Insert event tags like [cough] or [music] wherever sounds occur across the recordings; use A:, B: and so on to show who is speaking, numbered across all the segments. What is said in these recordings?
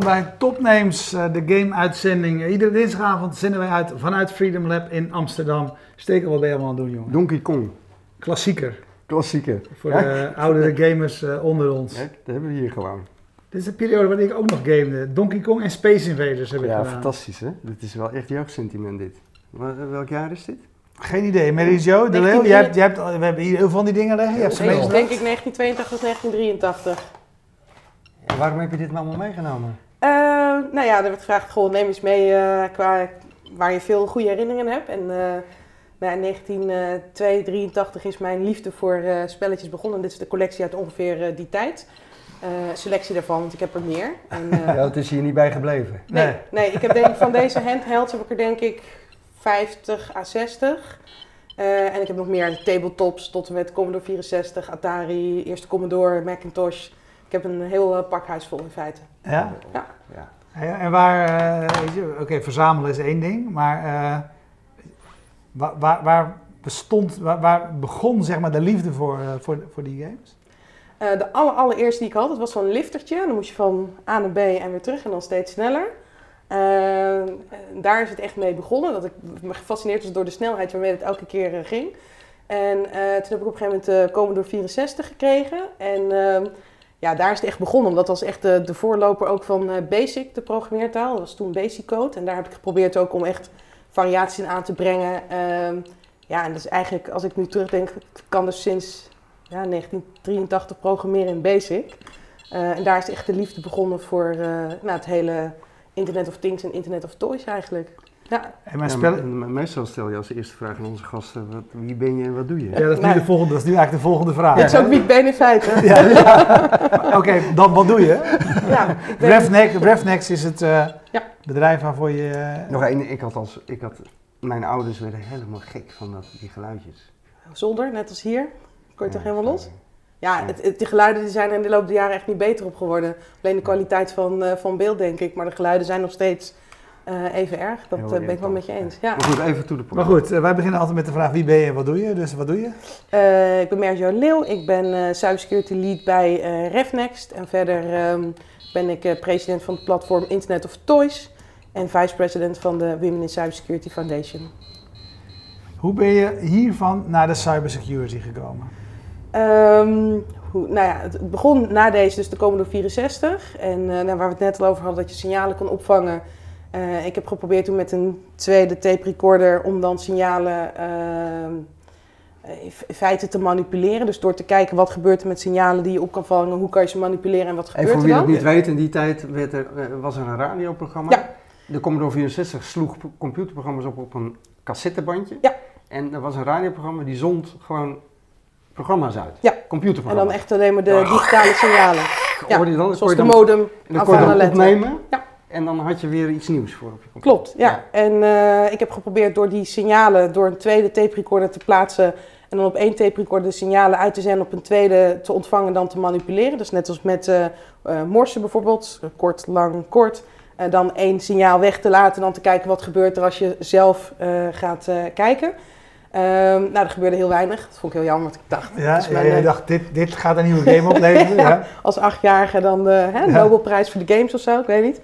A: Welkom bij Topnames, eh, de game-uitzending. Iedere dinsdagavond zenden wij uit vanuit Freedom Lab in Amsterdam. Stekel, wat ben je allemaal aan het doen, jongen?
B: Donkey Kong,
A: Klassieker
B: klassieker.
A: voor
B: Ja?
A: de oudere gamers eh, onder ons.
B: Ja, dat hebben we hier gewoon.
A: Dit is de periode waarin ik ook nog gamede. Donkey Kong en Space Invaders heb ik
B: Ja,
A: gedaan.
B: fantastisch hè. Dit is wel echt jeugdsentiment dit. Welk jaar is dit?
A: Geen idee. Mary Jo, de Leeuw, jij hebt, jij hebt, we hebben hier heel veel van die dingen liggen. Je hebt ze
C: denk ik 1982 of 1983.
B: En waarom heb je dit allemaal meegenomen?
C: Eh, nou ja, er werd gevraagd, goh, neem eens mee eh, qua, waar je veel goede herinneringen hebt. En eh, nou, in 1983 is mijn liefde voor spelletjes begonnen. Dit is de collectie uit ongeveer die tijd. Selectie daarvan, want ik heb er meer. En, [laughs]
B: Ja, het is hier niet bij gebleven.
C: nee,
A: Nee.
C: nee, ik heb denk van deze handhelds heb ik er denk ik 50 à 60. Eh, en ik heb nog meer tabletops tot en met Commodore 64, Atari, eerste Commodore, Macintosh. Ik heb een heel eh, pakhuis vol in feite.
A: Ja?
C: Ja.
B: ja.
A: Ja, En waar, eh, weet je, oké, verzamelen is één ding, maar eh, waar, waar, waar bestond, waar, waar begon zeg maar de liefde voor, eh, voor, voor die games?
C: Eh, de aller, allereerste die ik had, dat was zo'n liftertje. Dan moest je van A naar B en weer terug en dan steeds sneller. Daar is het echt mee begonnen. Dat ik me gefascineerd was door de snelheid waarmee het elke keer ging. En eh, toen heb ik op een gegeven moment de Commodore 64 gekregen. En ehm, ja, daar is het echt begonnen. Dat was echt de, de voorloper ook van eh, Basic, de programmeertaal. Dat was toen Basic Code. En daar heb ik geprobeerd ook om echt variaties in aan te brengen. Ehm, ja, en dat is eigenlijk, als ik nu terugdenk, kan dus sinds ja, 1983 programmeren in Basic. Eh, en daar is echt de liefde begonnen voor eh, nou, het hele Internet of Things en Internet of Toys eigenlijk. Ja,
A: En mijn
B: Ja,
A: spellen,
B: maar- meestal stel je als eerste vraag aan onze gasten, wat, wie ben je en wat doe je?
A: ja, dat is, nu
C: Nee.
A: de volgende, dat is nu eigenlijk de volgende vraag.
C: dit is ook wie ik ben in feite.
A: Ja, ja. Oké, dan wat doe je?
C: Ja,
A: Revnex is het eh,
C: Ja.
A: bedrijf waarvoor je...
B: Nog één, ik had als, ik had, mijn ouders werden helemaal gek van dat, die geluidjes.
C: zolder, net als hier. Kon je toch helemaal los? Ja, het, het- de geluiden die zijn er in de loop der jaren echt niet beter op geworden. Alleen de kwaliteit van, eh, van beeld, denk ik. Maar de geluiden zijn nog steeds eh, even erg. Dat eh, ben ik wel met je eens. Ja.
B: Maar goed, even to the point.
A: Maar goed, eh, wij beginnen altijd met de vraag wie ben je en wat doe je? Dus wat doe je?
C: Eh, ik ben Merjo Leeuw. Ik ben eh cybersecurity lead bij eh RevNext. En verder ehm, ben ik eh, president van het platform Internet of Toys. En vice-president van de Women in Cybersecurity Foundation.
A: Hoe ben je hiervan naar de cybersecurity gekomen?
C: Ehm, hoe, nou ja, het begon na deze, dus de Commodore 64. En eh, nou, waar we het net al over hadden, dat je signalen kon opvangen. Eh, ik heb geprobeerd toen met een tweede tape recorder om dan signalen eh, in feite te manipuleren. Dus door te kijken wat gebeurt er met signalen die je op kan vangen, hoe kan je ze manipuleren en wat
B: En
C: gebeurt
B: voor
C: er
B: wie
C: dan.
B: dat niet weet, in die tijd werd er, was er een radioprogramma.
C: Ja.
B: De Commodore 64 sloeg computerprogramma's op op een cassettebandje.
C: Ja.
B: En er was een radioprogramma die zond gewoon programma's uit.
C: Ja. En
B: Computerprogramma's.
C: dan echt alleen maar de digitale signalen. ja,
B: Hoorde je dan,
C: Zoals
B: je
C: de modem
B: en dan kon je dan opnemen.
C: Ja.
B: En dan had je weer iets nieuws voor op je computer.
C: Klopt, ja. En eh, ik heb geprobeerd door die signalen, door een tweede tape recorder te plaatsen en dan op één tape recorder de signalen uit te zenden, op een tweede te ontvangen en dan te manipuleren. Dus net als met eh eh, morsen bijvoorbeeld, kort, lang, kort. Dan één signaal weg te laten en dan te kijken wat gebeurt er als je zelf eh, gaat eh, kijken. Ehm, nou, er gebeurde heel weinig. Dat vond ik heel jammer, want ik dacht,
A: Ja, ja,
C: mijn,
A: jij dacht, dit, dit gaat een nieuwe game [laughs] opleveren. ja.
C: als achtjarige dan de hè,
A: Ja.
C: Nobelprijs voor de games of zo, ik weet niet.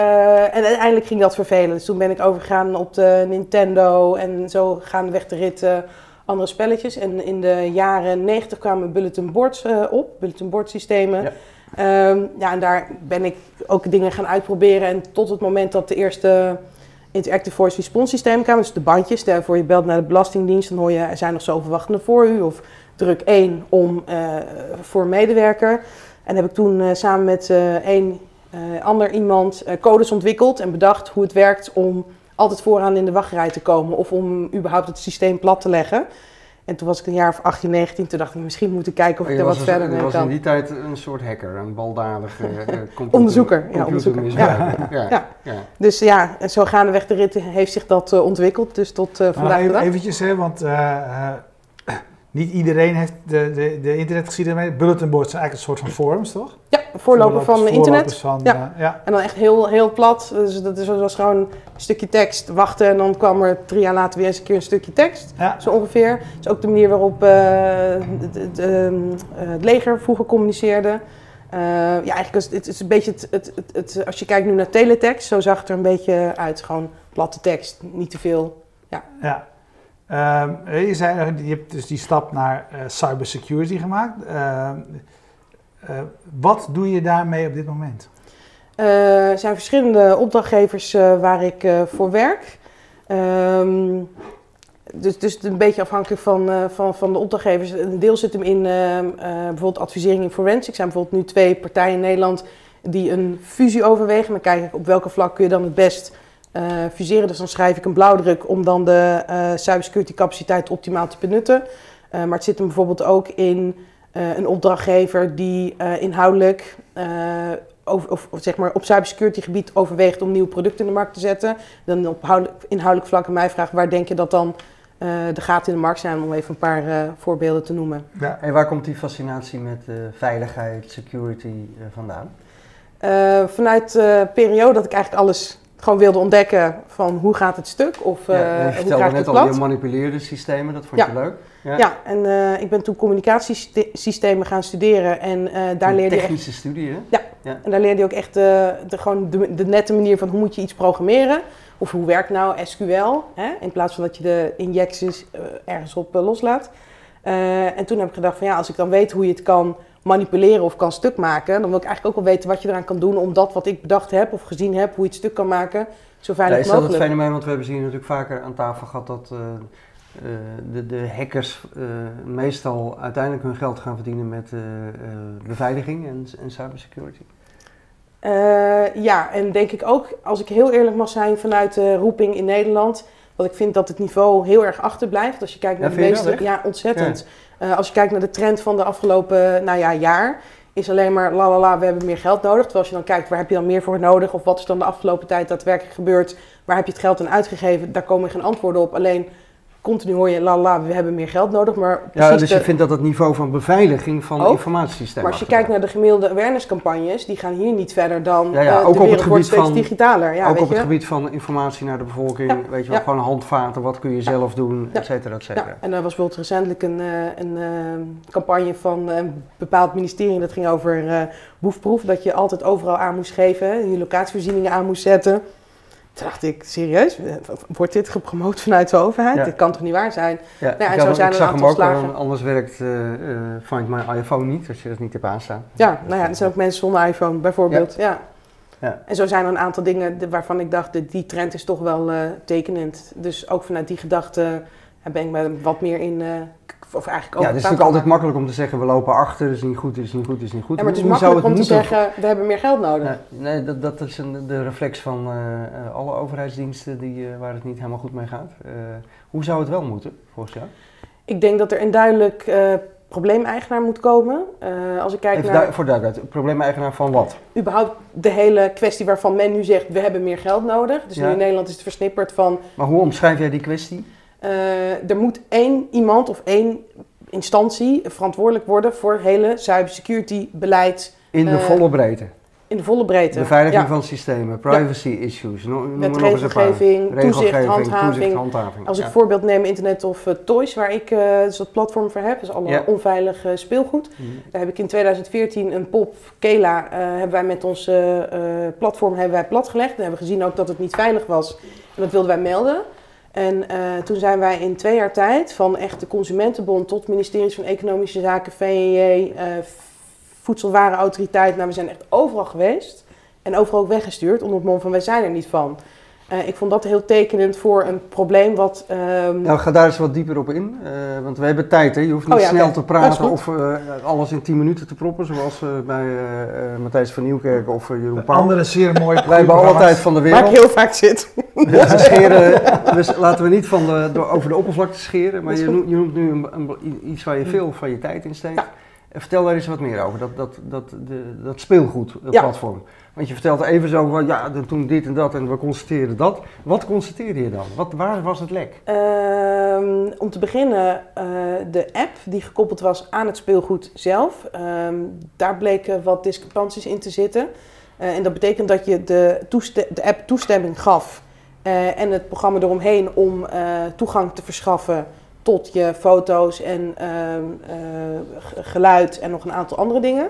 C: Eh, en uiteindelijk ging dat vervelen. Dus toen ben ik overgegaan op de Nintendo en zo gaandeweg de rit eh, andere spelletjes. En in de jaren 90 kwamen bulletin boards eh, op, bulletin board systemen.
B: Ja.
C: Ehm, ja, en daar ben ik ook dingen gaan uitproberen. En tot het moment dat de eerste Interactive Voice Response systeem kwam, dus de bandjes, stel voor je belt naar de Belastingdienst, dan hoor je er zijn nog zoveel wachtenden voor u. Of druk 1 om eh, voor een medewerker. En heb ik toen samen met één eh, ander iemand eh, codes ontwikkeld en bedacht hoe het werkt om altijd vooraan in de wachtrij te komen. Of om überhaupt het systeem plat te leggen. En toen was ik een jaar of 18, 19. Toen dacht ik, misschien moet ik kijken of ik
B: Je
C: er wat
B: was,
C: verder
B: je
C: mee
B: was in
C: kan.
B: die tijd een soort hacker, een baldadige eh, [laughs] computer,
C: Onderzoeker, ja, onderzoeker. [laughs]
B: Ja.
C: Ja.
B: Ja.
C: Dus ja, en zo gaandeweg de rit heeft zich dat eh, ontwikkeld. Dus tot eh, vandaag de
A: even,
C: dag.
A: eventjes, hè, want eh, eh, niet iedereen heeft de, de, de internetgeschiedenis mee. Bulletin boards zijn eigenlijk een soort van forums, toch?
C: Ja, voorloper van
A: Voorlopers
C: internet.
A: Van,
C: Ja.
A: ja. ja.
C: En dan echt heel, heel plat. Dus dat was gewoon een stukje tekst wachten. En dan kwam er drie jaar later weer eens een keer een stukje tekst.
A: Ja.
C: Zo ongeveer. Dat is ook de manier waarop eh, het- het, ehm, eh, het leger vroeger communiceerde. Eh, ja, eigenlijk is het is een beetje het, het, het, het- als je kijkt nu naar teletext, zo zag het er een beetje uit. Gewoon platte tekst, niet te veel.
A: Ja. Ehm, je, zei, je hebt dus die stap naar eh, cybersecurity gemaakt. Ehm, eh, wat doe je daarmee op dit moment?
C: Eh, er zijn verschillende opdrachtgevers eh, waar ik eh, voor werk. Ehm, dus, dus een beetje afhankelijk van, eh, van, van de opdrachtgevers. Een deel zit hem in eh, bijvoorbeeld advisering in forensics. Er zijn bijvoorbeeld nu twee partijen in Nederland die een fusie overwegen. Dan kijk ik op welke vlak kun je dan het best eh, fuseren. Dus dan schrijf ik een blauwdruk om dan de eh, cybersecurity capaciteit optimaal te benutten. Eh, maar het zit hem bijvoorbeeld ook in een opdrachtgever die inhoudelijk over, of, of zeg maar op cybersecurity gebied overweegt om nieuwe producten in de markt te zetten. Dan op houdelijk- inhoudelijk vlak aan mij vraagt waar denk je dat dan de gaten in de markt zijn, om even een paar voorbeelden te noemen.
A: Ja.
B: En waar komt die fascinatie met veiligheid, security vandaan?
C: Vanuit de periode dat ik eigenlijk alles gewoon wilde ontdekken van hoe gaat het stuk of
B: ja, je
C: hoe krijg
B: net al, je manipuleerde systemen, dat vond
C: Ja.
B: je leuk. Ja,
C: Ja, en eh, ik ben toen communicatiesystemen gaan studeren en eh, daar
B: Een
C: leerde je echt
B: technische studie, hè?
C: En daar leerde je ook echt de, de, gewoon de, de nette manier van hoe moet je iets programmeren. Of hoe werkt nou SQL, hè? in plaats van dat je de injecties ergens op loslaat. En toen heb ik gedacht van ja, als ik dan weet hoe je het kan manipuleren of kan stuk maken, dan wil ik eigenlijk ook wel weten wat je eraan kan doen om dat wat ik bedacht heb of gezien heb, hoe je het stuk kan maken, zo
B: Ja,
C: veilig
B: is dat het
C: mogelijk.
B: fenomeen, want we hebben ze hier natuurlijk vaker aan tafel gehad dat eh, eh, de, de hackers eh, meestal uiteindelijk hun geld gaan verdienen met beveiliging en, en cybersecurity.
C: Ja, en denk ik ook, als ik heel eerlijk mag zijn vanuit de roeping in Nederland, dat ik vind dat het niveau heel erg achterblijft. Als je kijkt naar
B: Ja,
C: de meeste. Ja, ontzettend. Eh, als je kijkt naar de trend van de afgelopen nou ja, jaar, is alleen maar la la la, we hebben meer geld nodig. Terwijl als je dan kijkt, waar heb je dan meer voor nodig? Of wat is dan de afgelopen tijd daadwerkelijk gebeurd? Waar heb je het geld aan uitgegeven? Daar komen geen antwoorden op. Alleen continu hoor je la la we hebben meer geld nodig. Maar
B: Ja, dus
C: de-
B: je vindt dat het niveau van beveiliging van
C: Ook.
B: informatiesystemen
C: maar als je kijkt naar de gemiddelde awareness-campagnes, die gaan hier niet verder dan
B: Ja, ja,
C: eh,
B: ook
C: de
B: op het gebied
C: steeds
B: van-
C: digitaler. Ja,
B: ook
C: weet
B: op het gebied van informatie naar de bevolking,
C: Ja,
B: weet je wel, gewoon handvaten, wat kun je zelf doen, et cetera, et cetera.
C: Ja, en er was bijvoorbeeld recentelijk een, eh, een eh, campagne van een bepaald ministerie. Dat ging over eh boefproef. Dat je altijd overal aan moest geven. Je locatievoorzieningen aan moest zetten. Dacht ik, serieus? Wordt dit gepromoot vanuit de overheid?
B: Ja.
C: Dit kan toch niet waar zijn?
B: Ja,
C: en
B: ik,
C: zo
B: had-
C: zijn
B: ik
C: er een
B: zag hem
C: aantal
B: ook,
C: slagen.
B: anders werkt eh, eh, Find My iPhone niet, als je dat niet hebt aanstaan.
C: Ja, nou ja, er zijn ook mensen zonder iPhone bijvoorbeeld. Ja.
B: Ja.
C: En zo zijn er een aantal dingen waarvan ik dacht, die trend is toch wel eh, tekenend. Dus ook vanuit die gedachte eh, ben ik me wat meer in, eh, of eigenlijk ook
B: Ja, het is natuurlijk altijd makkelijk om te zeggen, we lopen achter, is niet goed, is niet goed, is niet goed.
C: Ja, maar het is
B: Hoe zou
C: makkelijk om te zeggen, we hebben meer geld nodig.
B: Nee, dat, dat is een, de reflex van eh, eh, alle overheidsdiensten die, waar het niet helemaal goed mee gaat. Hoe zou het wel moeten, volgens jou?
C: Ik denk dat er een duidelijk probleemeigenaar moet komen. Eh, als ik kijk
B: Even
C: naar
B: du- voor duidelijkheid, probleemeigenaar van wat?
C: überhaupt de hele kwestie waarvan men nu zegt, we hebben meer geld nodig. Dus
B: Ja.
C: nu in Nederland is het versnipperd van,
B: Maar hoe omschrijf jij die kwestie?
C: Eh, er moet één iemand of één instantie verantwoordelijk worden voor het hele cybersecurity beleid
B: In de
C: Eh,
B: volle breedte.
C: in de volle breedte.
B: Beveiliging
C: Ja.
B: van systemen, privacy issues, no, noem
C: Met
B: maar
C: regelgeving, toezicht, handhaving.
B: toezicht, handhaving.
C: Als ik
B: ja.
C: voorbeeld neem Internet of eh, Toys, waar ik eh dus dat platform voor heb, dus alle
B: Ja.
C: onveilig speelgoed.
B: Mhm.
C: Daar heb ik in 2014 een pop, Kela, hebben wij met ons platform hebben wij platgelegd. En hebben we gezien ook dat het niet veilig was. En dat wilden wij melden. En eh, toen zijn wij in twee jaar tijd, van echt de Consumentenbond tot ministeries van Economische Zaken, VNJ, eh Voedselwarenautoriteit. Nou, we zijn echt overal geweest. En overal ook weggestuurd onder het mom van wij zijn er niet van. Eh, ik vond dat heel tekenend voor een probleem wat... ehm,
B: Nou, ga daar eens wat dieper op in, eh, want we hebben tijd. Hè? Je hoeft niet
C: Oh ja,
B: snel te praten of eh, alles in 10 minuten te proppen, zoals eh, bij Matthijs van Nieuwkerk of Jeroen Pauw.
A: Andere zeer mooie
B: Wij hebben alle tijd van de
C: waar ik
B: wereld.
C: heel vaak zit.
B: Dus [laughs] we scheren, dus laten we niet van de, door, over de oppervlakte scheren, maar je noemt, je noemt nu een, een- iets waar je veel van je tijd in steekt.
C: Ja.
B: Vertel daar eens wat meer over, dat, dat, dat, de, dat speelgoedplatform.
C: Ja.
B: platform. Want je vertelt even zo van, ja, toen dit en dat en we constateerden dat. Wat constateerde je dan? Wat, waar was het lek?
C: Ehm, om te beginnen, eh, de app die gekoppeld was aan het speelgoed zelf, ehm, daar bleken wat discrepanties in te zitten. Eh, en dat betekent dat je de, de app toestemming gaf eh, en het programma eromheen om toegang te verschaffen tot je foto's en ehm, eh, geluid en nog een aantal andere dingen.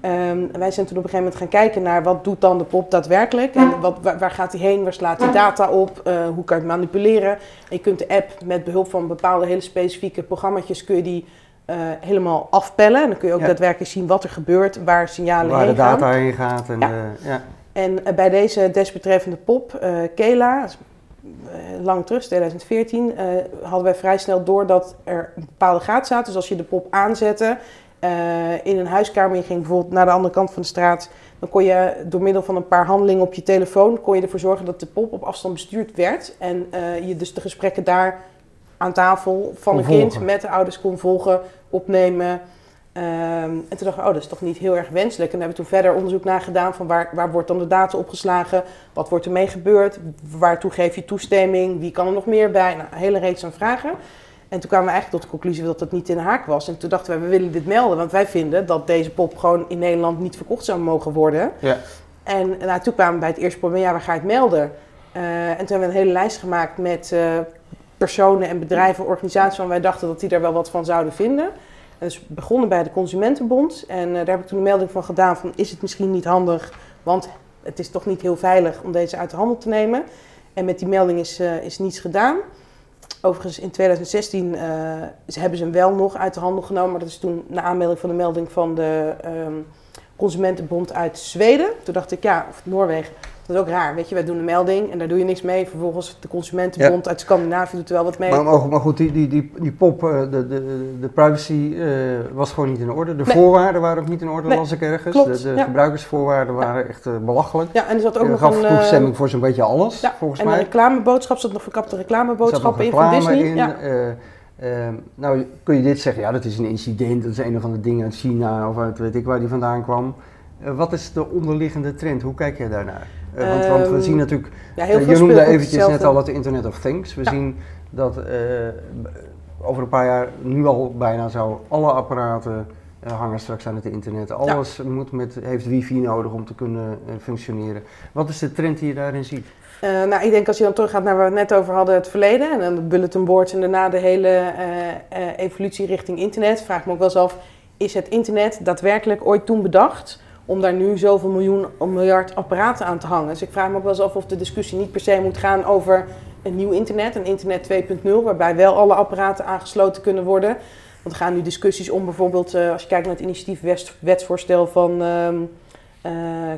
C: Ehm, wij zijn toen op een gegeven moment gaan kijken naar wat doet dan de pop daadwerkelijk en wat, waar, waar gaat hij heen, waar slaat hij data op, eh, hoe kan je het manipuleren. En je kunt de app met behulp van bepaalde hele specifieke programma's kun je die eh, helemaal afpellen. En dan kun je ook
B: Ja.
C: daadwerkelijk zien wat er gebeurt, waar signalen
B: Waar de
C: heen gaan.
B: data heen gaat. En,
C: Ja.
B: ja.
C: En bij deze desbetreffende pop, Kela, lang terug, 2014, eh, hadden wij vrij snel door dat er een bepaalde gaten zaten. Dus als je de pop aanzette eh, in een huiskamer, je ging bijvoorbeeld naar de andere kant van de straat, dan kon je door middel van een paar handelingen op je telefoon, kon je ervoor zorgen dat de pop op afstand bestuurd werd. En eh, je dus de gesprekken daar aan tafel van een kind met de ouders kon volgen, opnemen. Ehm, en toen dachten we, oh, dat is toch niet heel erg wenselijk. En daar hebben we toen verder onderzoek naar gedaan van waar, waar wordt dan de data opgeslagen, wat wordt ermee gebeurd, waartoe geef je toestemming, wie kan er nog meer bij, nou, een hele reeks aan vragen. En toen kwamen we eigenlijk tot de conclusie dat dat niet in de haak was. En toen dachten we, we willen dit melden, want wij vinden dat deze pop gewoon in Nederland niet verkocht zou mogen worden.
B: Ja.
C: En nou, toen kwamen we bij het eerste probleem, ja, waar ga je het melden? Eh, en toen hebben we een hele lijst gemaakt met eh, personen en bedrijven, organisaties waarvan wij dachten dat die daar wel wat van zouden vinden. En dus begonnen bij de Consumentenbond. En eh, daar heb ik toen een melding van gedaan van is het misschien niet handig, want het is toch niet heel veilig om deze uit de handel te nemen. En met die melding is, eh, is niets gedaan. Overigens in 2016 eh, ze hebben ze hem wel nog uit de handel genomen, maar dat is toen naar aanmelding van de melding van de ehm, Consumentenbond uit Zweden. Toen dacht ik, ja, of Noorwegen, dat is ook raar. Weet je, wij doen een melding en daar doe je niks mee. Vervolgens de Consumentenbond uit Scandinavië doet er wel wat mee.
B: Maar, maar, maar goed, die, die, die, die pop, eh, de, de, de privacy eh, was gewoon niet in orde. De
C: Nee.
B: voorwaarden waren ook niet in orde,
C: Nee,
B: las ik ergens.
C: klopt,
B: de de
C: ja.
B: gebruikersvoorwaarden waren echt eh, belachelijk.
C: ja, en er zat ook
B: Je
C: nog
B: gaf
C: een...
B: toestemming voor zo'n beetje alles,
C: ja,
B: volgens
C: en
B: mij.
C: een reclameboodschap, zat nog verkapte
B: Er
C: reclameboodschappen in van Disney.
B: in.
C: Ja.
B: eh, nou, kun je dit zeggen? Ja, dat is een incident, dat is een of andere ding uit China of uit weet ik waar die vandaan kwam. Wat is de onderliggende trend? Hoe kijk jij daarnaar? Eh, want, want we
C: Ehm,
B: zien natuurlijk
C: Ja, heel
B: je
C: veel
B: noemde
C: speelgoed
B: eventjes net al het Internet of Things. We
C: Ja.
B: zien dat eh, over een paar jaar, nu al bijna zo, alle apparaten eh, hangen straks aan het internet. Alles moet met, heeft wifi nodig om te kunnen functioneren. Wat is de trend die je daarin ziet?
C: Nou, ik denk als je dan teruggaat naar waar we het net over hadden, het verleden. En dan de bulletin boards en daarna de hele evolutie richting internet. Vraag ik me ook wel eens af, is het internet daadwerkelijk ooit toen bedacht om daar nu zoveel miljoen, miljard apparaten aan te hangen? Dus ik vraag me ook wel eens af of de discussie niet per se moet gaan over een nieuw internet, een internet 2.0, waarbij wel alle apparaten aangesloten kunnen worden. Want er gaan nu discussies om bijvoorbeeld, eh, als je kijkt naar het initiatief wets- wetsvoorstel van ehm, eh,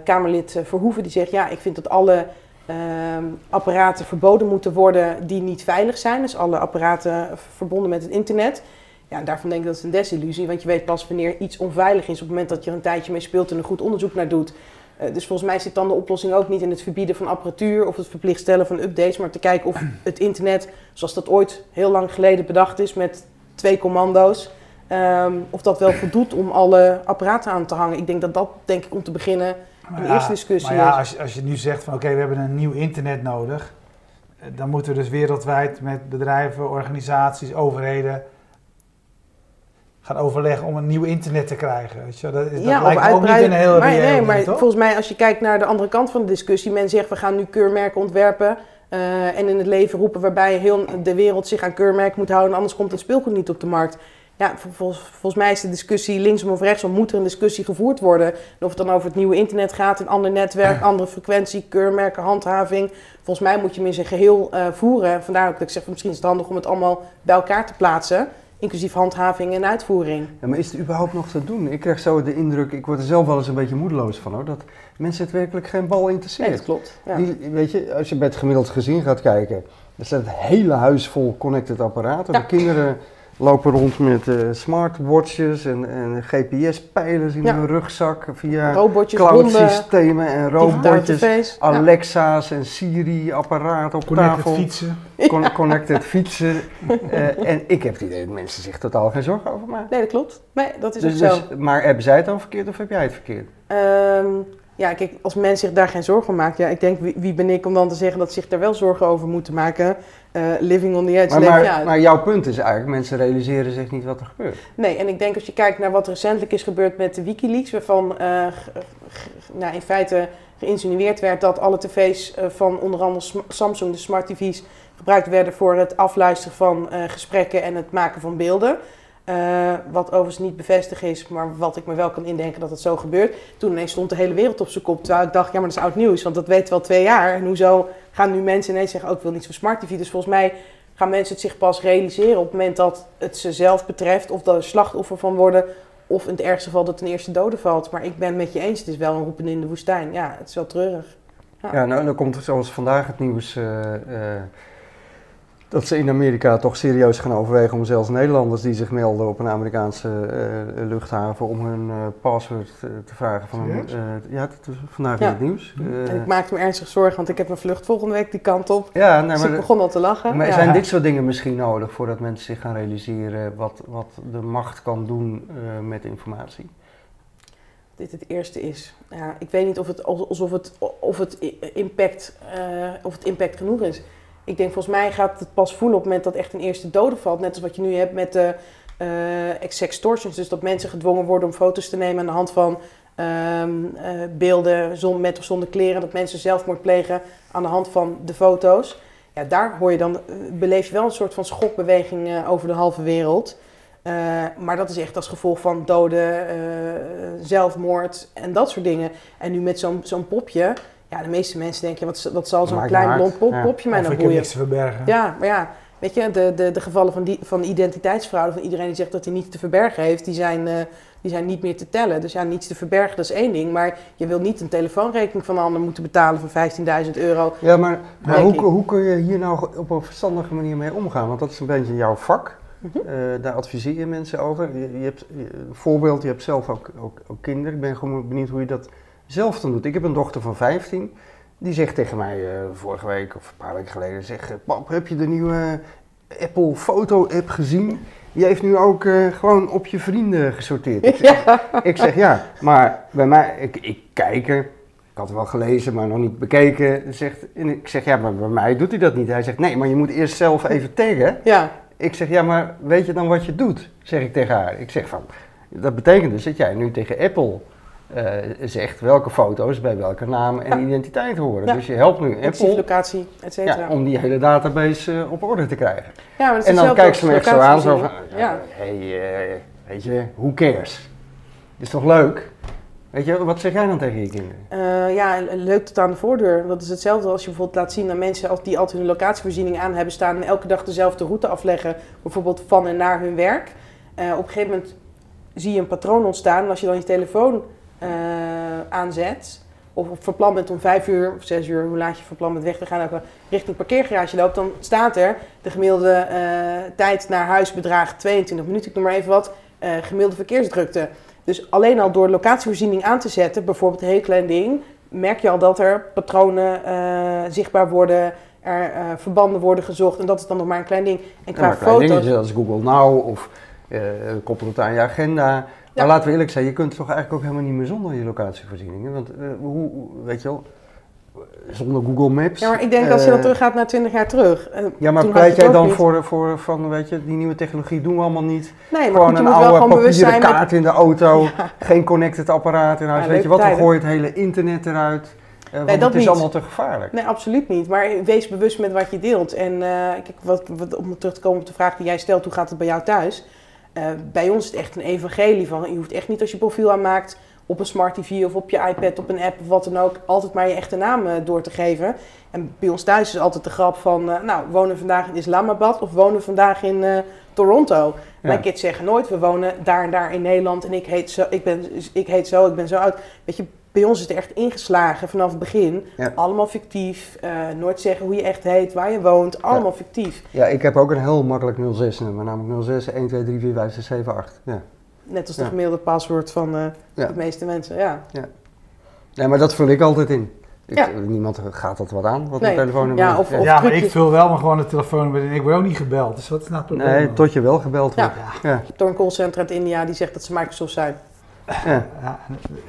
C: Kamerlid eh, Verhoeven, die zegt ja, ik vind dat alle ehm, apparaten verboden moeten worden die niet veilig zijn. Dus alle apparaten verbonden met het internet. Ja, daarvan denk ik dat het een desillusie, want je weet pas wanneer iets onveilig is op het moment dat je er een tijdje mee speelt en er goed onderzoek naar doet. Eh, dus volgens mij zit dan de oplossing ook niet in het verbieden van apparatuur of het verplicht stellen van updates, maar te kijken of [clears throat] het internet, zoals dat ooit heel lang geleden bedacht is met twee commando's, ehm, of dat wel voldoet om alle apparaten aan te hangen. Ik denk dat dat, denk ik, om te beginnen
A: Maar
C: een
A: ja,
C: eerste discussie
A: Maar ja,
C: is.
A: als, je- als je nu zegt van oké, we hebben een nieuw internet nodig, eh, dan moeten we dus wereldwijd met bedrijven, organisaties, overheden gaan overleggen om een nieuw internet te krijgen. Weet je? Dat, is- dat
C: ja,
A: lijkt ook niet een heel
C: maar, nee, maar
A: toch?
C: volgens mij, als je kijkt naar de andere kant van de discussie, men zegt we gaan nu keurmerken ontwerpen. eh, en in het leven roepen waarbij heel de wereld zich aan keurmerken moet houden, anders komt het speelgoed niet op de markt. Ja, vol- volgens, volgens mij is de discussie linksom of rechtsom, moet er een discussie gevoerd worden. En of het dan over het nieuwe internet gaat, een ander netwerk, andere frequentie, keurmerken, handhaving. Volgens mij moet je hem in zijn geheel eh, voeren. Vandaar ook dat ik zeg, misschien is het handig om het allemaal bij elkaar te plaatsen. Inclusief handhaving en uitvoering.
B: Ja, maar is het überhaupt nog te doen? Ik krijg zo de indruk, ik word er zelf wel eens een beetje moedeloos van hoor, dat mensen het werkelijk geen bal
C: Nee,
B: interesseert.
C: dat klopt. Ja.
B: Die, weet je, als je bij het gemiddeld gezin gaat kijken, er staat het hele huis vol connected apparaten.
C: Ja.
B: De kinderen lopen rond met eh, smartwatches en, en GPS-pijlers in
C: Ja.
B: hun rugzak via cloud-systemen en robotjes.
C: Ja.
B: Alexa's en Siri-apparaten op
A: Connected
B: tafel.
A: fietsen.
B: Con- connected fietsen. Eh, en ik heb het idee dat mensen zich totaal geen zorgen over maken.
C: Nee, dat klopt. Nee, dat is
B: Dus,
C: ook zo.
B: dus, maar hebben zij het dan verkeerd of heb jij het verkeerd?
C: Ehm, ja, kijk, als men zich daar geen zorgen om maakt, ja, ik denk, wie, wie ben ik om dan te zeggen dat ze zich daar wel zorgen over moeten maken? Eh, living on the edge.
B: Maar, maar, maar jouw punt is eigenlijk, mensen realiseren zich niet wat er gebeurt.
C: Nee, en ik denk als je kijkt naar wat recentelijk is gebeurd met de Wikileaks, waarvan eh, nou, in feite geïnsinueerd werd dat alle tv's eh, van onder andere Samsung, de smart tv's, gebruikt werden voor het afluisteren van gesprekken en het maken van beelden. Wat overigens niet bevestigd is, maar wat ik me wel kan indenken dat het zo gebeurt. Toen ineens stond de hele wereld op zijn kop. Terwijl ik dacht, ja, maar dat is oud nieuws, want dat weten we al twee jaar. En hoezo gaan nu mensen ineens zeggen, ook oh, ik wil niets van smart TV. Dus volgens mij gaan mensen het zich pas realiseren op het moment dat het ze zelf betreft. Of dat er slachtoffer van worden. Of in het ergste geval dat een eerste dode valt. Maar ik ben met je eens, het is wel een roepen in de woestijn. Ja, het is wel treurig.
B: Ja, nou dan komt zoals vandaag het nieuws... Uh, dat ze in Amerika toch serieus gaan overwegen om zelfs Nederlanders die zich melden op een Amerikaanse uh, luchthaven om hun uh, password te vragen. Van een, ja, dat is vandaag in het nieuws.
C: ik maakte me ernstig zorgen, want ik heb een vlucht volgende week die kant op. Ja, nee, dus maar ik begon al te lachen.
B: Maar zijn dit soort dingen misschien nodig voordat mensen zich gaan realiseren wat, wat de macht kan doen met informatie?
C: dit het eerste is. Ja, ik weet niet of het, alsof het, of het, impact, of het impact genoeg is. Ik denk volgens mij gaat het pas voelen op het moment dat echt een eerste dode valt. Net als wat je nu hebt met de uh. Dus dat mensen gedwongen worden om foto's te nemen aan de hand van um, uh, beelden met of zonder kleren. Dat mensen zelfmoord plegen aan de hand van de foto's. Ja, daar hoor je dan, eh, beleef je wel een soort van schokbeweging over de halve wereld. Maar dat is echt als gevolg van doden, zelfmoord en dat soort dingen. En nu met zo'n zo'n popje ja, de meeste mensen denken, wat, wat zal zo'n klein blond pop, popje mij nou boeien?
A: niks te verbergen.
C: Ja, maar ja, weet je, de, de, de gevallen van, die, van identiteitsfraude, van iedereen die zegt dat hij niets te verbergen heeft, die zijn, uh, die zijn niet meer te tellen. Dus ja, niets te verbergen, dat is één ding. Maar je wil niet een telefoonrekening van een ander moeten betalen van 15.000 euro.
B: Ja, maar, maar hoe, hoe kun je hier nou op een verstandige manier mee omgaan? Want dat is een beetje jouw vak. Uh, daar adviseer je mensen over. Je, je hebt een voorbeeld, je hebt zelf ook, ook, ook kinderen. Ik ben gewoon benieuwd hoe je dat zelf dan doet. Ik heb een dochter van 15, die zegt tegen mij uh, vorige week of een paar weken geleden, zegt, pap, heb je de nieuwe Apple Foto app gezien? Die heeft nu ook uh, gewoon op je vrienden gesorteerd. Ik [laughs] zeg ja, ik zeg, ja maar bij mij, ik, ik kijk er, ik had het wel gelezen, maar nog niet bekeken. Zegt, en ik zeg, ja, maar bij mij doet hij dat niet. Hij zegt, nee, maar je moet eerst zelf even taggen. Ja. Ik zeg, ja, maar weet je dan wat je doet? Zeg ik tegen haar. Ik zeg van, dat betekent dus dat jij nu tegen Apple uh, zegt welke foto's bij welke naam en identiteit horen. Dus je helpt nu Apple
C: locatie, et cetera.
B: Ja, om die hele database uh, op orde te krijgen. Ja, maar en dan kijkt ze me echt zo aan, zo van, ja. hey, uh, weet je, who cares? Is toch leuk? Weet je, wat zeg jij dan tegen je kinderen?
C: ja, leuk tot aan de voordeur. Dat is hetzelfde als je bijvoorbeeld laat zien aan mensen als die altijd hun locatievoorziening aan hebben staan en elke dag dezelfde route afleggen, bijvoorbeeld van en naar hun werk. op een gegeven moment zie je een patroon ontstaan en als je dan je telefoon uh, aanzet, of op verplan bent om vijf uur of zes uur, hoe laat je verplan bent weg te gaan, ook richting parkeergarage loopt, dan staat er de gemiddelde uh, tijd naar huis bedraagt 22 minuten, ik noem maar even wat, uh, gemiddelde verkeersdrukte. Dus alleen al door locatievoorziening aan te zetten, bijvoorbeeld een heel klein ding, merk je al dat er patronen zichtbaar worden, er verbanden worden gezocht en dat is dan nog maar een klein ding.
B: En qua ja, foto's... Dat is Google Now of koppel het aan je agenda. Maar laten we eerlijk zijn, je kunt toch eigenlijk ook helemaal niet meer zonder je locatievoorzieningen. Want uh, hoe, weet je wel, zonder Google Maps.
C: Ja, maar ik denk als je dan uh, teruggaat naar 20 jaar terug.
B: Uh, ja, maar pleit jij dan voor, voor van, weet je, die nieuwe technologie doen we allemaal niet.
C: Nee, maar Gewoon goed, een oude papieren
B: kaart in de auto, [laughs] ja. geen connected apparaat in huis. Ja, weet je wat, dan gooi je het hele internet eruit. Uh, nee, want dat het is niet. allemaal te gevaarlijk.
C: Nee, absoluut niet. Maar wees bewust met wat je deelt. En kijk, wat, wat, om terug te komen op de vraag die jij stelt, hoe gaat het bij jou thuis? Uh, bij ons is het echt een evangelie van je hoeft echt niet als je profiel aanmaakt op een smart TV of op je iPad, op een app of wat dan ook, altijd maar je echte naam uh, door te geven. En bij ons thuis is altijd de grap van, uh, nou, wonen we vandaag in Islamabad of wonen we vandaag in Toronto. Ja. Mijn kids zeggen nooit, we wonen daar en daar in Nederland en ik heet zo, ik ben, ik heet zo, ik ben zo oud. Weet je, bij ons is het echt ingeslagen vanaf het begin. Allemaal fictief. Uh, nooit zeggen hoe je echt heet, waar je woont. Allemaal fictief.
B: Ja, ik heb ook een heel makkelijk 06 nummer. Namelijk 06 1, 2, 3, 4, 5, 6, 7, 8. Ja.
C: Net als de gemiddelde paswoord van uh, de meeste mensen, ja. ja.
B: Nee, maar dat vul ik altijd in. Ik, niemand gaat dat wat aan, wat nee. een telefoonnummer
A: ja, of, of ja, maar ik vul wel maar gewoon een telefoonnummer in. Ik word ook niet gebeld, dus wat is nou het
B: probleem? Nee, tot je wel gebeld wordt.
C: Ja. Door een callcenter uit India die zegt dat ze Microsoft zijn.
A: Ja.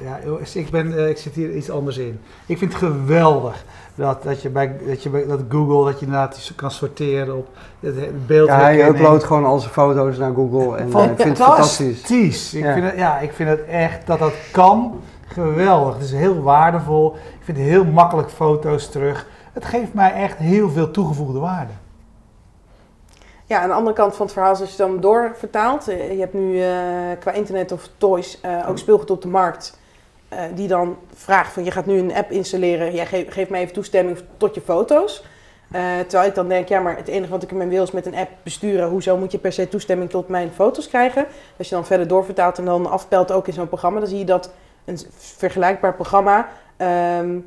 A: Ja, ik, ben, eh, ik zit hier iets anders in. Ik vind het geweldig dat, dat, je bij, dat, je bij, dat Google dat je inderdaad kan sorteren op het beeld.
B: Ja, hij uploadt gewoon al zijn foto's naar Google en Van, ik vind het fantastisch.
A: Ik, vind het, ja, ik vind het echt dat dat kan geweldig. Het is heel waardevol. Ik vind heel makkelijk foto's terug. Het geeft mij echt heel veel toegevoegde waarde.
C: Ja, aan de andere kant van het verhaal, is als je dan doorvertaalt, eh, je hebt nu eh, qua internet of toys eh, ook speelgoed op de markt, eh, die dan vraagt van je gaat nu een app installeren, jij geeft geef mij even toestemming tot je foto's. Terwijl ik dan denk, ja, maar het enige wat ik ermee wil is met een app besturen. Hoezo moet je per se toestemming tot mijn foto's krijgen? Als je dan verder doorvertaalt en dan afpelt ook in zo'n programma, dan zie je dat een vergelijkbaar programma ehm,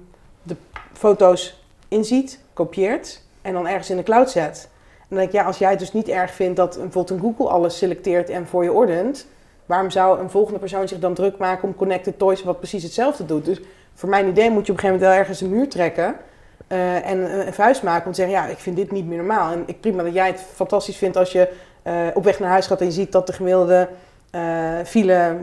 C: de foto's inziet, kopieert en dan ergens in de cloud zet. Dan denk ik, ja, als jij het dus niet erg vindt dat bijvoorbeeld een Google alles selecteert en voor je ordent, waarom zou een volgende persoon zich dan druk maken om Connected Toys wat precies hetzelfde doet? Dus voor mijn idee moet je op een gegeven moment wel ergens een muur trekken eh, en een, een vuist maken om te zeggen, ja, ik vind dit niet meer normaal. En ik prima dat jij het fantastisch vindt als je eh, op weg naar huis gaat en je ziet dat de gemiddelde eh, file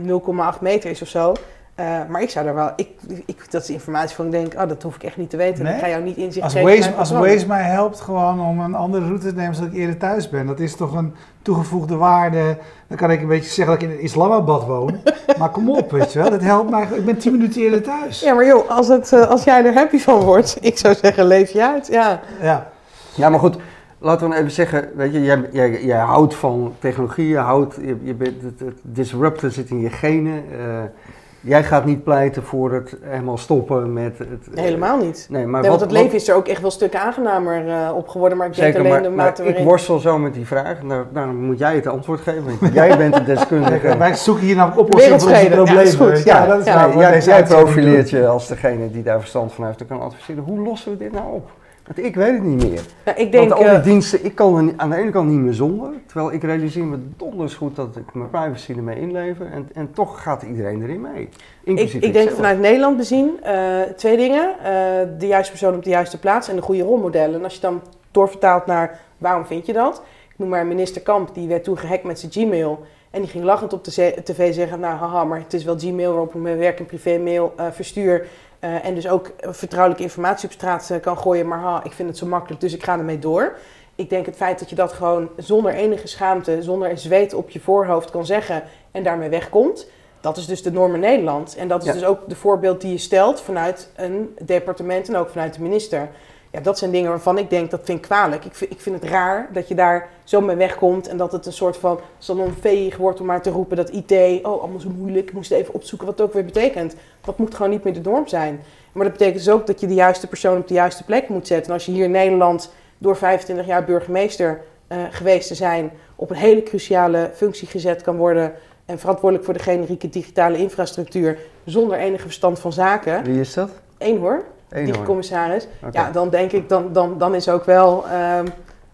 C: 0,8 meter is of zo. Eh, maar ik zou daar wel, ik, ik, dat is informatie van ik denk, oh, dat hoef ik echt niet te weten.
A: Nee?
C: Ik ga jou niet inzicht
A: Als
C: geven
A: Waze, als. Waze mij helpt gewoon om een andere route te nemen zodat ik eerder thuis ben, dat is toch een toegevoegde waarde. Dan kan ik een beetje zeggen dat ik in Islamabad woon. [laughs] maar kom op, weet je wel. Dat helpt mij. Ik ben tien minuten eerder thuis.
C: Ja, maar joh, als, het, eh, als jij er happy van wordt, ik zou zeggen, leef je uit. Ja,
A: Ja.
B: Ja, maar goed, laten we even zeggen, weet je, jij, jij, jij houdt van technologie, je houdt, je, je bent, het, het disrupten zit in je genen. eh, jij gaat niet pleiten voor het helemaal stoppen met het... eh,
C: helemaal niet.
B: Nee, maar
C: Nee,
B: wat,
C: want het leven
B: wat-
C: is er ook echt wel stukken aangenamer eh, op geworden, maar ik denk alleen
B: maar,
C: de
B: maar
C: mate
B: ik
C: waarin...
B: worstel zo met die vraag. Nou, daarom moet jij het antwoord geven, want [laughs] jij bent de deskundige.
A: Wij zoeken hier naar oplossingen voor onze
C: Wereldvrede, ja, is goed.
A: dat is
C: ja.
B: jij, profileert je als degene die daar verstand van heeft en kan adviseren. Hoe lossen we dit nou op? Want ik weet het niet meer.
C: Ja, ik denk,
B: Want al die
C: eh,
B: diensten, ik kan er aan de ene kant niet meer zonder. Terwijl ik realiseer me donders goed dat ik mijn privacy ermee inlever. En, en toch gaat iedereen erin mee.
C: ik,
B: Inclusief
C: ik denk
B: zelf.
C: vanuit Nederland bezien eh, twee dingen. Eh, de juiste persoon op de juiste plaats en de goede rolmodellen. En als je dan doorvertaalt naar waarom vind je dat? Ik noem maar minister Kamp, die werd toen gehackt met zijn Gmail. En die ging lachend op de tv zeggen, nou haha, maar het is wel Gmail waarop ik mijn werk en privémail eh verstuur. Eh, en dus ook vertrouwelijke informatie op straat eh, kan gooien. Maar ha, ik vind het zo makkelijk, dus ik ga ermee door. Ik denk het feit dat je dat gewoon zonder enige schaamte, zonder een zweet op je voorhoofd kan zeggen en daarmee wegkomt. Dat is dus de norm in Nederland. En dat is
B: Ja.
C: dus ook de voorbeeld die je stelt vanuit een departement en ook vanuit de minister. Ja, dat zijn dingen waarvan ik denk, dat vind ik kwalijk. Ik vind, ik vind het raar dat je daar zo mee wegkomt en dat het een soort van salonveeg wordt om maar te roepen dat IT, oh, allemaal zo moeilijk, ik moest even opzoeken wat het ook weer betekent. Dat moet gewoon niet meer de norm zijn. Maar dat betekent dus ook dat je de juiste persoon op de juiste plek moet zetten. En als je hier in Nederland door 25 jaar burgemeester eh, geweest te zijn, op een hele cruciale functie gezet kan worden en verantwoordelijk voor de generieke digitale infrastructuur zonder enige verstand van zaken.
B: Wie is dat?
C: Eén hoor,
B: Eén
C: die
B: hoor.
C: commissaris.
B: Oké.
C: Ja, dan denk ik, dan, dan, dan is ook wel, ehm,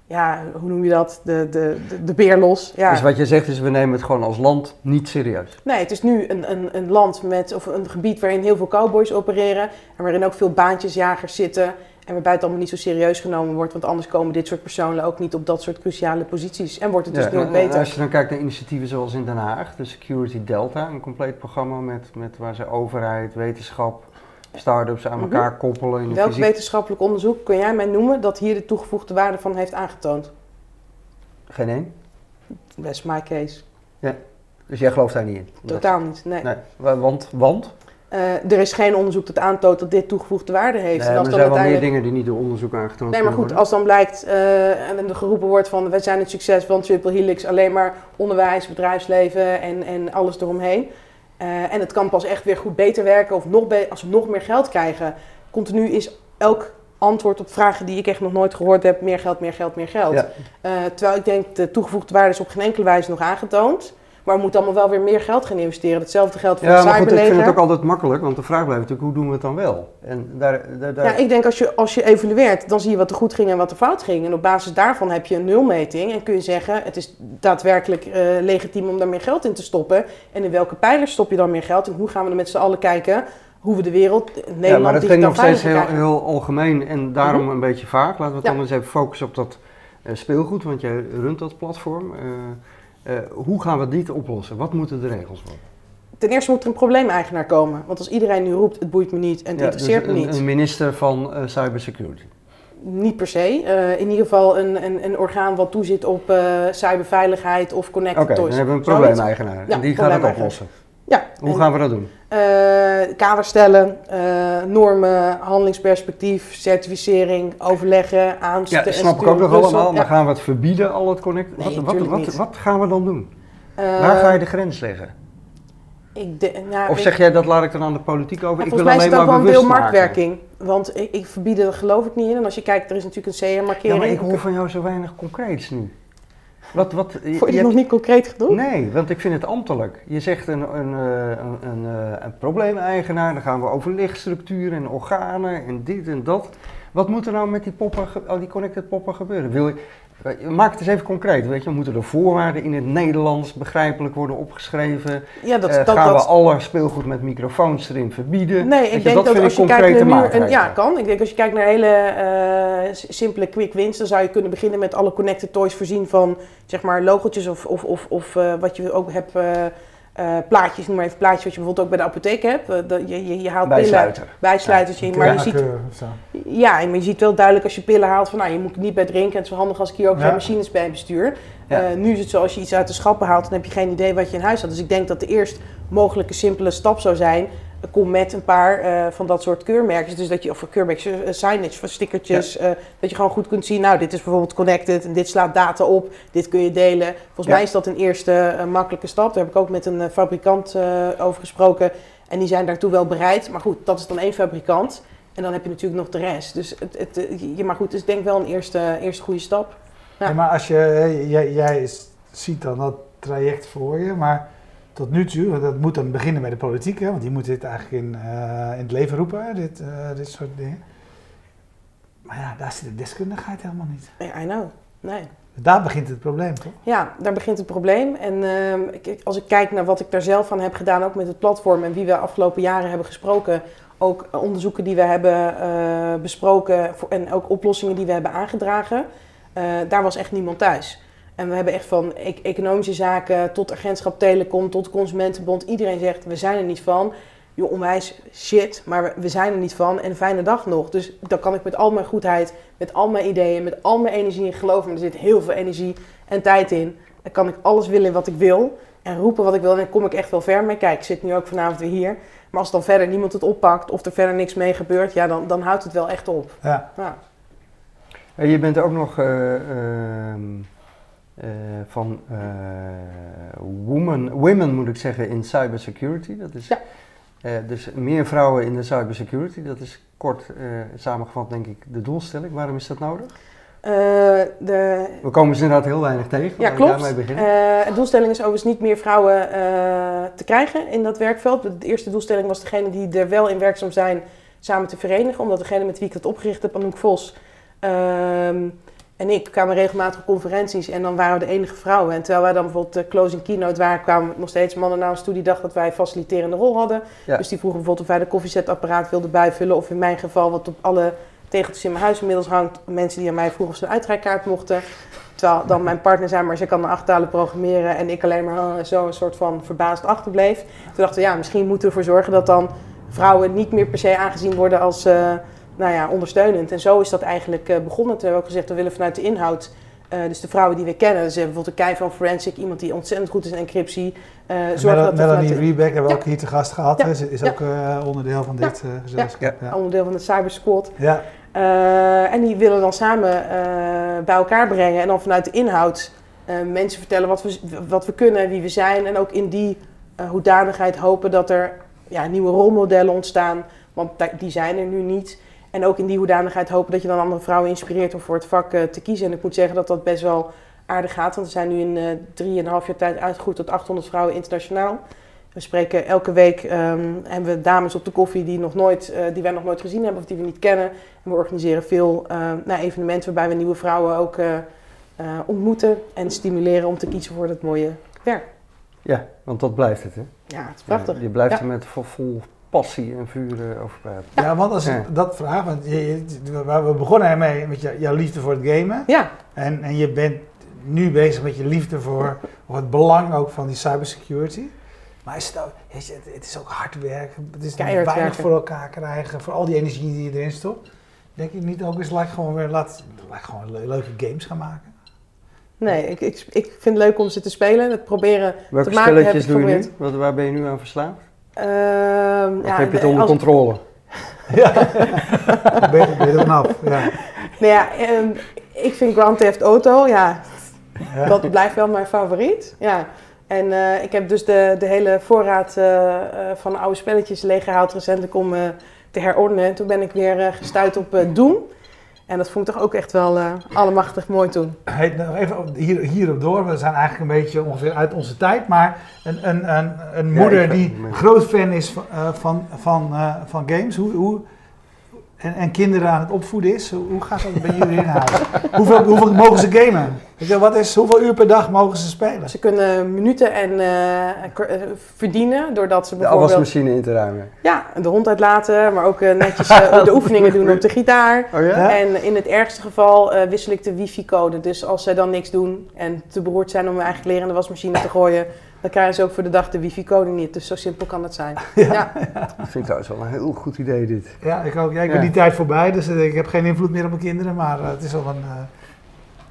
C: ja, hoe noem je dat, de, de, de, de beer los. Ja.
B: Dus wat je zegt is, we nemen het gewoon als land niet serieus.
C: Nee, het is nu een, een, een land met, of een gebied waarin heel veel cowboys opereren. En waarin ook veel baantjesjagers zitten. En waarbij het allemaal niet zo serieus genomen wordt. Want anders komen dit soort personen ook niet op dat soort cruciale posities. En wordt het dus
B: Ja,
C: nooit beter.
B: als je dan kijkt naar initiatieven zoals in Den Haag, de Security Delta, een compleet programma met, met waar ze overheid, wetenschap, start-ups aan
C: Mhm.
B: elkaar koppelen. In
C: Welk
B: fysiek-
C: wetenschappelijk onderzoek kun jij mij noemen dat hier de toegevoegde waarde van heeft aangetoond?
B: Geen één.
C: Best my case.
B: Dus jij gelooft daar niet in?
C: Totaal niet. Nee.
B: Nee, wa- want, want?
C: Eh, er is geen onderzoek dat aantoont dat dit toegevoegde waarde heeft.
B: Nee,
C: en
B: maar
C: als
B: er zijn wel meer dingen die niet door onderzoek aangetoond
C: Nee, maar goed,
B: worden.
C: als dan blijkt eh, en er geroepen wordt van wij zijn het succes van Triple Helix, alleen maar onderwijs, bedrijfsleven en, en alles eromheen. Eh, en het kan pas echt weer goed beter werken of nog be- als we nog meer geld krijgen. Continu is elk antwoord op vragen die ik echt nog nooit gehoord heb, meer geld, meer geld, meer geld.
B: Ja.
C: Eh, terwijl ik denk, de toegevoegde waarde is op geen enkele wijze nog aangetoond. Maar we moeten allemaal wel weer meer geld gaan investeren. Hetzelfde geldt voor
B: Ja,
C: het
B: maar goed, ik vind het ook altijd makkelijk, want de vraag blijft natuurlijk, hoe doen we het dan wel? En daar, daar, daar-
C: Ja, ik denk als je, als je evalueert, dan zie je wat er goed ging en wat er fout ging. En op basis daarvan heb je een nulmeting en kun je zeggen, het is daadwerkelijk eh, legitiem om daar meer geld in te stoppen. En in welke pijlers stop je dan meer geld en hoe gaan we er met z'n allen kijken hoe we de wereld, Nederland,
B: ja, maar dat
C: digitaal
B: nog steeds heel, heel algemeen en daarom
C: Mhm.
B: een beetje vaag. Laten we het
C: Ja.
B: dan eens even focussen op dat eh, speelgoed, want jij runt dat platform. Eh, eh, hoe gaan we dit oplossen? Wat moeten de regels worden?
C: Ten eerste moet er een probleemeigenaar komen. Want als iedereen nu roept, het boeit me niet en het
B: Ja,
C: interesseert
B: dus
C: me
B: een,
C: niet.
B: een minister van eh, cybersecurity.
C: Niet per se. Eh, in ieder geval een, een, een orgaan wat toezit op cyberveiligheid of connected
B: Oké, dan hebben we een probleemeigenaar
C: Ja,
B: en die gaat het oplossen.
C: Ja,
B: Hoe
C: en-
B: gaan we dat doen?
C: Eh, kaders stellen, eh, normen, handelingsperspectief, certificering, overleggen,
B: Ja,
C: aansturen.
B: dat snap ik ook nog allemaal. Maar
C: Ja.
B: gaan we het verbieden, al het connect?
C: Nee,
B: wat, wat, wat, gaan we dan doen?
C: Eh,
B: Waar ga je de grens leggen?
C: ik de, nou,
B: Of
C: ik-
B: zeg jij, dat laat ik dan aan de politiek over?
C: Ja,
B: ik wil
C: is
B: alleen maar
C: wel deel
B: maken.
C: marktwerking. Want ik, ik verbieden, geloof ik niet in. En als je kijkt, er is natuurlijk een
B: Ja,
C: CE-markering.
B: maar ik hoor van jou zo weinig concreets nu. Wat, wat, je-
C: Vond je
B: je
C: het
B: hebt-
C: nog niet concreet genoeg?
B: Nee, want ik vind het ambtelijk. Je zegt een, een, eh, een, een, eh, een probleemeigenaar, dan gaan we overlegstructuren en organen en dit en dat. Wat moet er nou met die, poppen, al die connected poppen gebeuren? Wil je, maak het eens even concreet. Weet je, moeten er voorwaarden in het Nederlands begrijpelijk worden opgeschreven?
C: Ja, dat,
B: Eh,
C: dat,
B: gaan
C: dat,
B: we alle speelgoed met microfoons erin verbieden?
C: Nee,
B: je,
C: ik denk
B: dat
C: dat, als je kijkt naar en, ja, kan. Ik denk als je kijkt naar hele eh, simpele quick wins, dan zou je kunnen beginnen met alle connected toys voorzien van zeg maar logotjes of, of, of, of eh, wat je ook hebt, eh, plaatjes, noem maar even plaatjes wat je bijvoorbeeld ook bij de apotheek hebt. Eh, dat je, je, je haalt pillen,
B: Bijsluiter.
C: bijsluiters in, maar je ziet, ja, maar je ziet wel duidelijk als je pillen haalt van nou, je moet het niet bij drinken. En het is wel handig als ik hier ook
A: Ja.
C: geen machines bij bestuur.
B: Ja.
C: Eh, nu is het zo, als je iets uit de schappen haalt, dan heb je geen idee wat je in huis had. Dus ik denk dat de eerst mogelijke simpele stap zou zijn, kom met een paar eh, van dat soort keurmerkjes. Dus dat je, of keurmerkjes, eh, signage, van stickertjes, eh, dat je gewoon goed kunt zien, nou, dit is bijvoorbeeld connected en dit slaat data op, dit kun je delen. Volgens
B: Ja.
C: mij is dat een eerste makkelijke stap. Daar heb ik ook met een fabrikant over gesproken. En die zijn daartoe wel bereid. Maar goed, dat is dan één fabrikant. En dan heb je natuurlijk nog de rest. Dus het, het, je- maar goed, het is denk ik wel een eerste, eerste goede stap. Ja.
A: Maar als je, jij, jij ziet dan dat traject voor je, maar tot nu toe, want dat moet dan beginnen bij de politiek, hè, want die moet dit eigenlijk in, eh, in het leven roepen, hè, dit, eh, dit soort dingen. Maar ja, daar zit de deskundigheid helemaal niet.
C: I know. Nee.
A: Daar begint het probleem, toch?
C: Ja, daar begint het probleem. En ehm, ik- als ik kijk naar wat ik daar zelf van heb gedaan, ook met het platform en wie we afgelopen jaren hebben gesproken, ook eh, onderzoeken die we hebben besproken en ook oplossingen die we hebben aangedragen, daar was echt niemand thuis. En we hebben echt van e- economische zaken tot agentschap telecom, tot consumentenbond, iedereen zegt we zijn er niet van. Joh, onwijs shit, maar we- zijn er niet van en een fijne dag nog. Dus dan kan ik met al mijn goedheid, met al mijn ideeën, met al mijn energie geloven, maar er zit heel veel energie en tijd in. Dan kan ik alles willen wat ik wil en roepen wat ik wil en dan kom ik echt wel ver mee. Kijk, ik zit nu ook vanavond weer hier. Maar als dan verder niemand het oppakt of er verder niks mee gebeurt, ja, dan, dan houdt het wel echt op.
A: Ja.
C: Ja.
B: Je bent ook nog eh, ehm, eh, van eh, women, women, moet ik zeggen, in cybersecurity. Dat is,
C: Ja.
B: eh, dus meer vrouwen in de cybersecurity. Dat is kort samengevat, denk ik, de doelstelling. Waarom is dat nodig?
C: De,
B: We komen ze inderdaad heel weinig tegen.
C: Ja, klopt.
B: daarmee beginnen.
C: De doelstelling is overigens niet meer vrouwen te krijgen in dat werkveld. De eerste doelstelling was degene die er wel in werkzaam zijn samen te verenigen. Omdat degene met wie ik het opgericht heb, Anouk Vos ehm, en ik, kwamen regelmatig op conferenties en dan waren we de enige vrouwen. En terwijl wij dan bijvoorbeeld de closing keynote waren, kwamen nog steeds mannen naar ons toe die dachten dat wij een faciliterende rol hadden.
B: Ja.
C: Dus die vroegen bijvoorbeeld of wij de koffiezetapparaat wilden bijvullen. Of in mijn geval, wat op alle tegeltjes in mijn huis inmiddels hangt, mensen die aan mij vroegen of ze een uitrijkaart mochten. Terwijl dan mijn partner zei, maar ze kan een achttalen programmeren en ik alleen maar ah, zo een soort van verbaasd achterbleef. Toen dachten we, ja, misschien moeten we ervoor zorgen dat dan vrouwen niet meer per se aangezien worden als eh, nou ja, ondersteunend. En zo is dat eigenlijk eh, begonnen. Toen hebben we ook gezegd, we willen vanuit de inhoud, eh, dus de vrouwen die we kennen, dus bijvoorbeeld een Kai van Forensic, iemand die ontzettend goed is in encryptie. eh
A: Mel-
C: dat
A: Melanie
C: de-
A: Rebeck hebben we
C: Ja.
A: ook hier te gast gehad.
C: Ja.
A: Ze is
C: Ja.
A: ook onderdeel van dit gezelschap.
C: Onderdeel van de Cyber Squad.
A: Ja.
C: En die willen dan samen bij elkaar brengen en dan vanuit de inhoud mensen vertellen wat we, wat we kunnen, wie we zijn. En ook in die hoedanigheid hopen dat er ja, nieuwe rolmodellen ontstaan, want die zijn er nu niet. En ook in die hoedanigheid hopen dat je dan andere vrouwen inspireert om voor het vak eh, te kiezen. En ik moet zeggen dat dat best wel aardig gaat, want we zijn nu in eh drieënhalf jaar tijd uitgegroeid tot 800 vrouwen internationaal. We spreken elke week, ehm, hebben we dames op de koffie die, nog nooit, eh, die wij nog nooit gezien hebben of die we niet kennen. En we organiseren veel nou, evenementen waarbij we nieuwe vrouwen ook ontmoeten en stimuleren om te kiezen voor het mooie werk.
B: Ja, want dat blijft het, hè?
C: Ja, het is prachtig.
B: Ja, je blijft
C: Ja.
B: er met vol, vol passie en vuur over praten.
A: Ja, want als
B: Ja.
A: dat vraag, want je, je- waar we begonnen ermee met jou- jouw liefde voor het gamen.
C: Ja,
A: En, en je bent nu bezig met je liefde voor, voor het belang ook van die cybersecurity. Maar is het, ook, weet je, het, het is ook hard werken. Het is
C: Keihard
A: weinig
C: werken.
A: voor elkaar krijgen. Voor al die energie die je erin stopt. Denk je niet ook eens, laat ik gewoon weer laat, laat gewoon le- leuke games gaan maken?
C: nee, ik, ik, ik vind het leuk om ze te spelen. Het proberen
B: Welke
C: te maken
B: spelletjes doe je nu? Wat, waar ben je nu aan verslaafd?
C: Ehm,
B: Of
C: ja,
B: heb je het
C: de-
B: onder
C: als-
B: controle? [laughs]
A: Ja. ben, je- ben je er vanaf? Ja.
C: Nou ja, ehm, ik vind Grand Theft Auto, ja,
A: Ja.
C: dat blijft wel mijn favoriet. Ja. En eh, ik heb dus de, de hele voorraad eh, eh, van oude spelletjes leeggehaald recentelijk om eh, te herordenen. En toen ben ik weer eh, gestuurd op eh, Doom. En dat vond ik toch ook echt wel eh allemachtig mooi toen.
A: Hey, nog even hier, hierop door. We zijn eigenlijk een beetje ongeveer uit onze tijd. Maar een, een, een, een moeder die groot fan is van, eh, van, van, eh, van games. Hoe, hoe, en, en kinderen aan het opvoeden is. Hoe, gaat dat bij jullie inhouden? [laughs] hoeveel, hoeveel mogen ze gamen? Weet je, wat is, hoeveel uur per dag mogen ze spelen?
C: Ze kunnen minuten en eh, eh, verdienen doordat ze
B: De
C: bijvoorbeeld
B: afwasmachine in te ruimen.
C: ja, de hond uitlaten, maar ook eh, netjes [laughs] de oefeningen doen op de gitaar.
B: Oh ja?
C: En in het ergste geval eh, wissel ik de wifi-code. Dus als zij dan niks doen en te beroerd zijn om hun eigen kleren in de wasmachine te gooien, dan krijgen ze ook voor de dag de wifi-code niet. Dus zo simpel kan het zijn. [laughs] Ja.
B: Dat vind ik trouwens wel een heel goed idee dit.
A: Ja, ik ook. Ja, ik ben
B: Ja.
A: die tijd voorbij, dus eh, ik heb geen invloed meer op mijn kinderen. Maar eh, het is wel een... eh,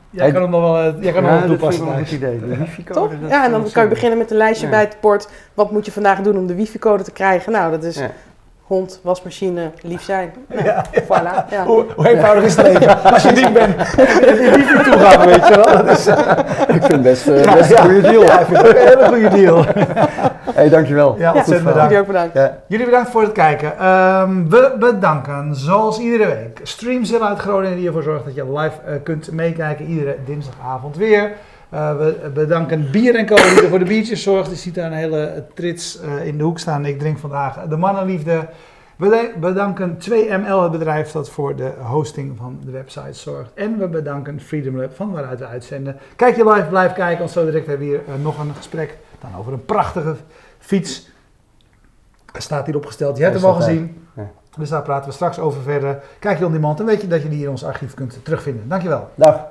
A: jij
B: Hey,
A: kan hem nog wel, jij kan hem
B: ja,
A: wel
B: dat vind ik
A: toepassen.
B: wel een goed idee. De wifi-code.
C: Ja, en dan kan je beginnen met een lijstje
B: Ja.
C: bij het bord. Wat moet je vandaag doen om de wifi-code te krijgen? Nou, dat is
B: Ja.
C: Hond, wasmachine, lief zijn. [laughs] Nou,
A: Ja.
C: Voilà. Ja.
A: Hoe, hoe eenvoudig is het leven? [laughs] Als je diep bent, [laughs] die wifi toe gaan, weet je wel. Dat is
B: Ik vind het best, eh,
A: Ja,
B: best
A: ja.
B: een goede deal.
A: Ja, ik vind het ook een hele goede deal.
B: hey, dankjewel.
A: Ja, ontzettend bedankt.
C: Jullie ook bedankt.
B: Ja.
A: Jullie bedankt voor het kijken. Ehm, we bedanken, zoals iedere week, Streamzilla uit Groningen die ervoor zorgt dat je live eh, kunt meekijken. Iedere dinsdagavond weer. Eh, we bedanken Bier en Co die er voor de biertjes zorgt. Je ziet daar een hele trits eh, in de hoek staan. Ik drink vandaag de mannenliefde. We bedanken 2ML, het bedrijf dat voor de hosting van de website zorgt. En we bedanken Freedom Lab, van waaruit we uitzenden. Kijk je live, blijf kijken, want zo direct hebben we hier eh, nog een gesprek. Dan over een prachtige fiets. Staat hier opgesteld, je hebt hem al gezien.
B: Ja.
A: Dus daar praten we straks over verder. Kijk je on demand, dan weet je dat je die in ons archief kunt terugvinden. Dankjewel.
B: Dag.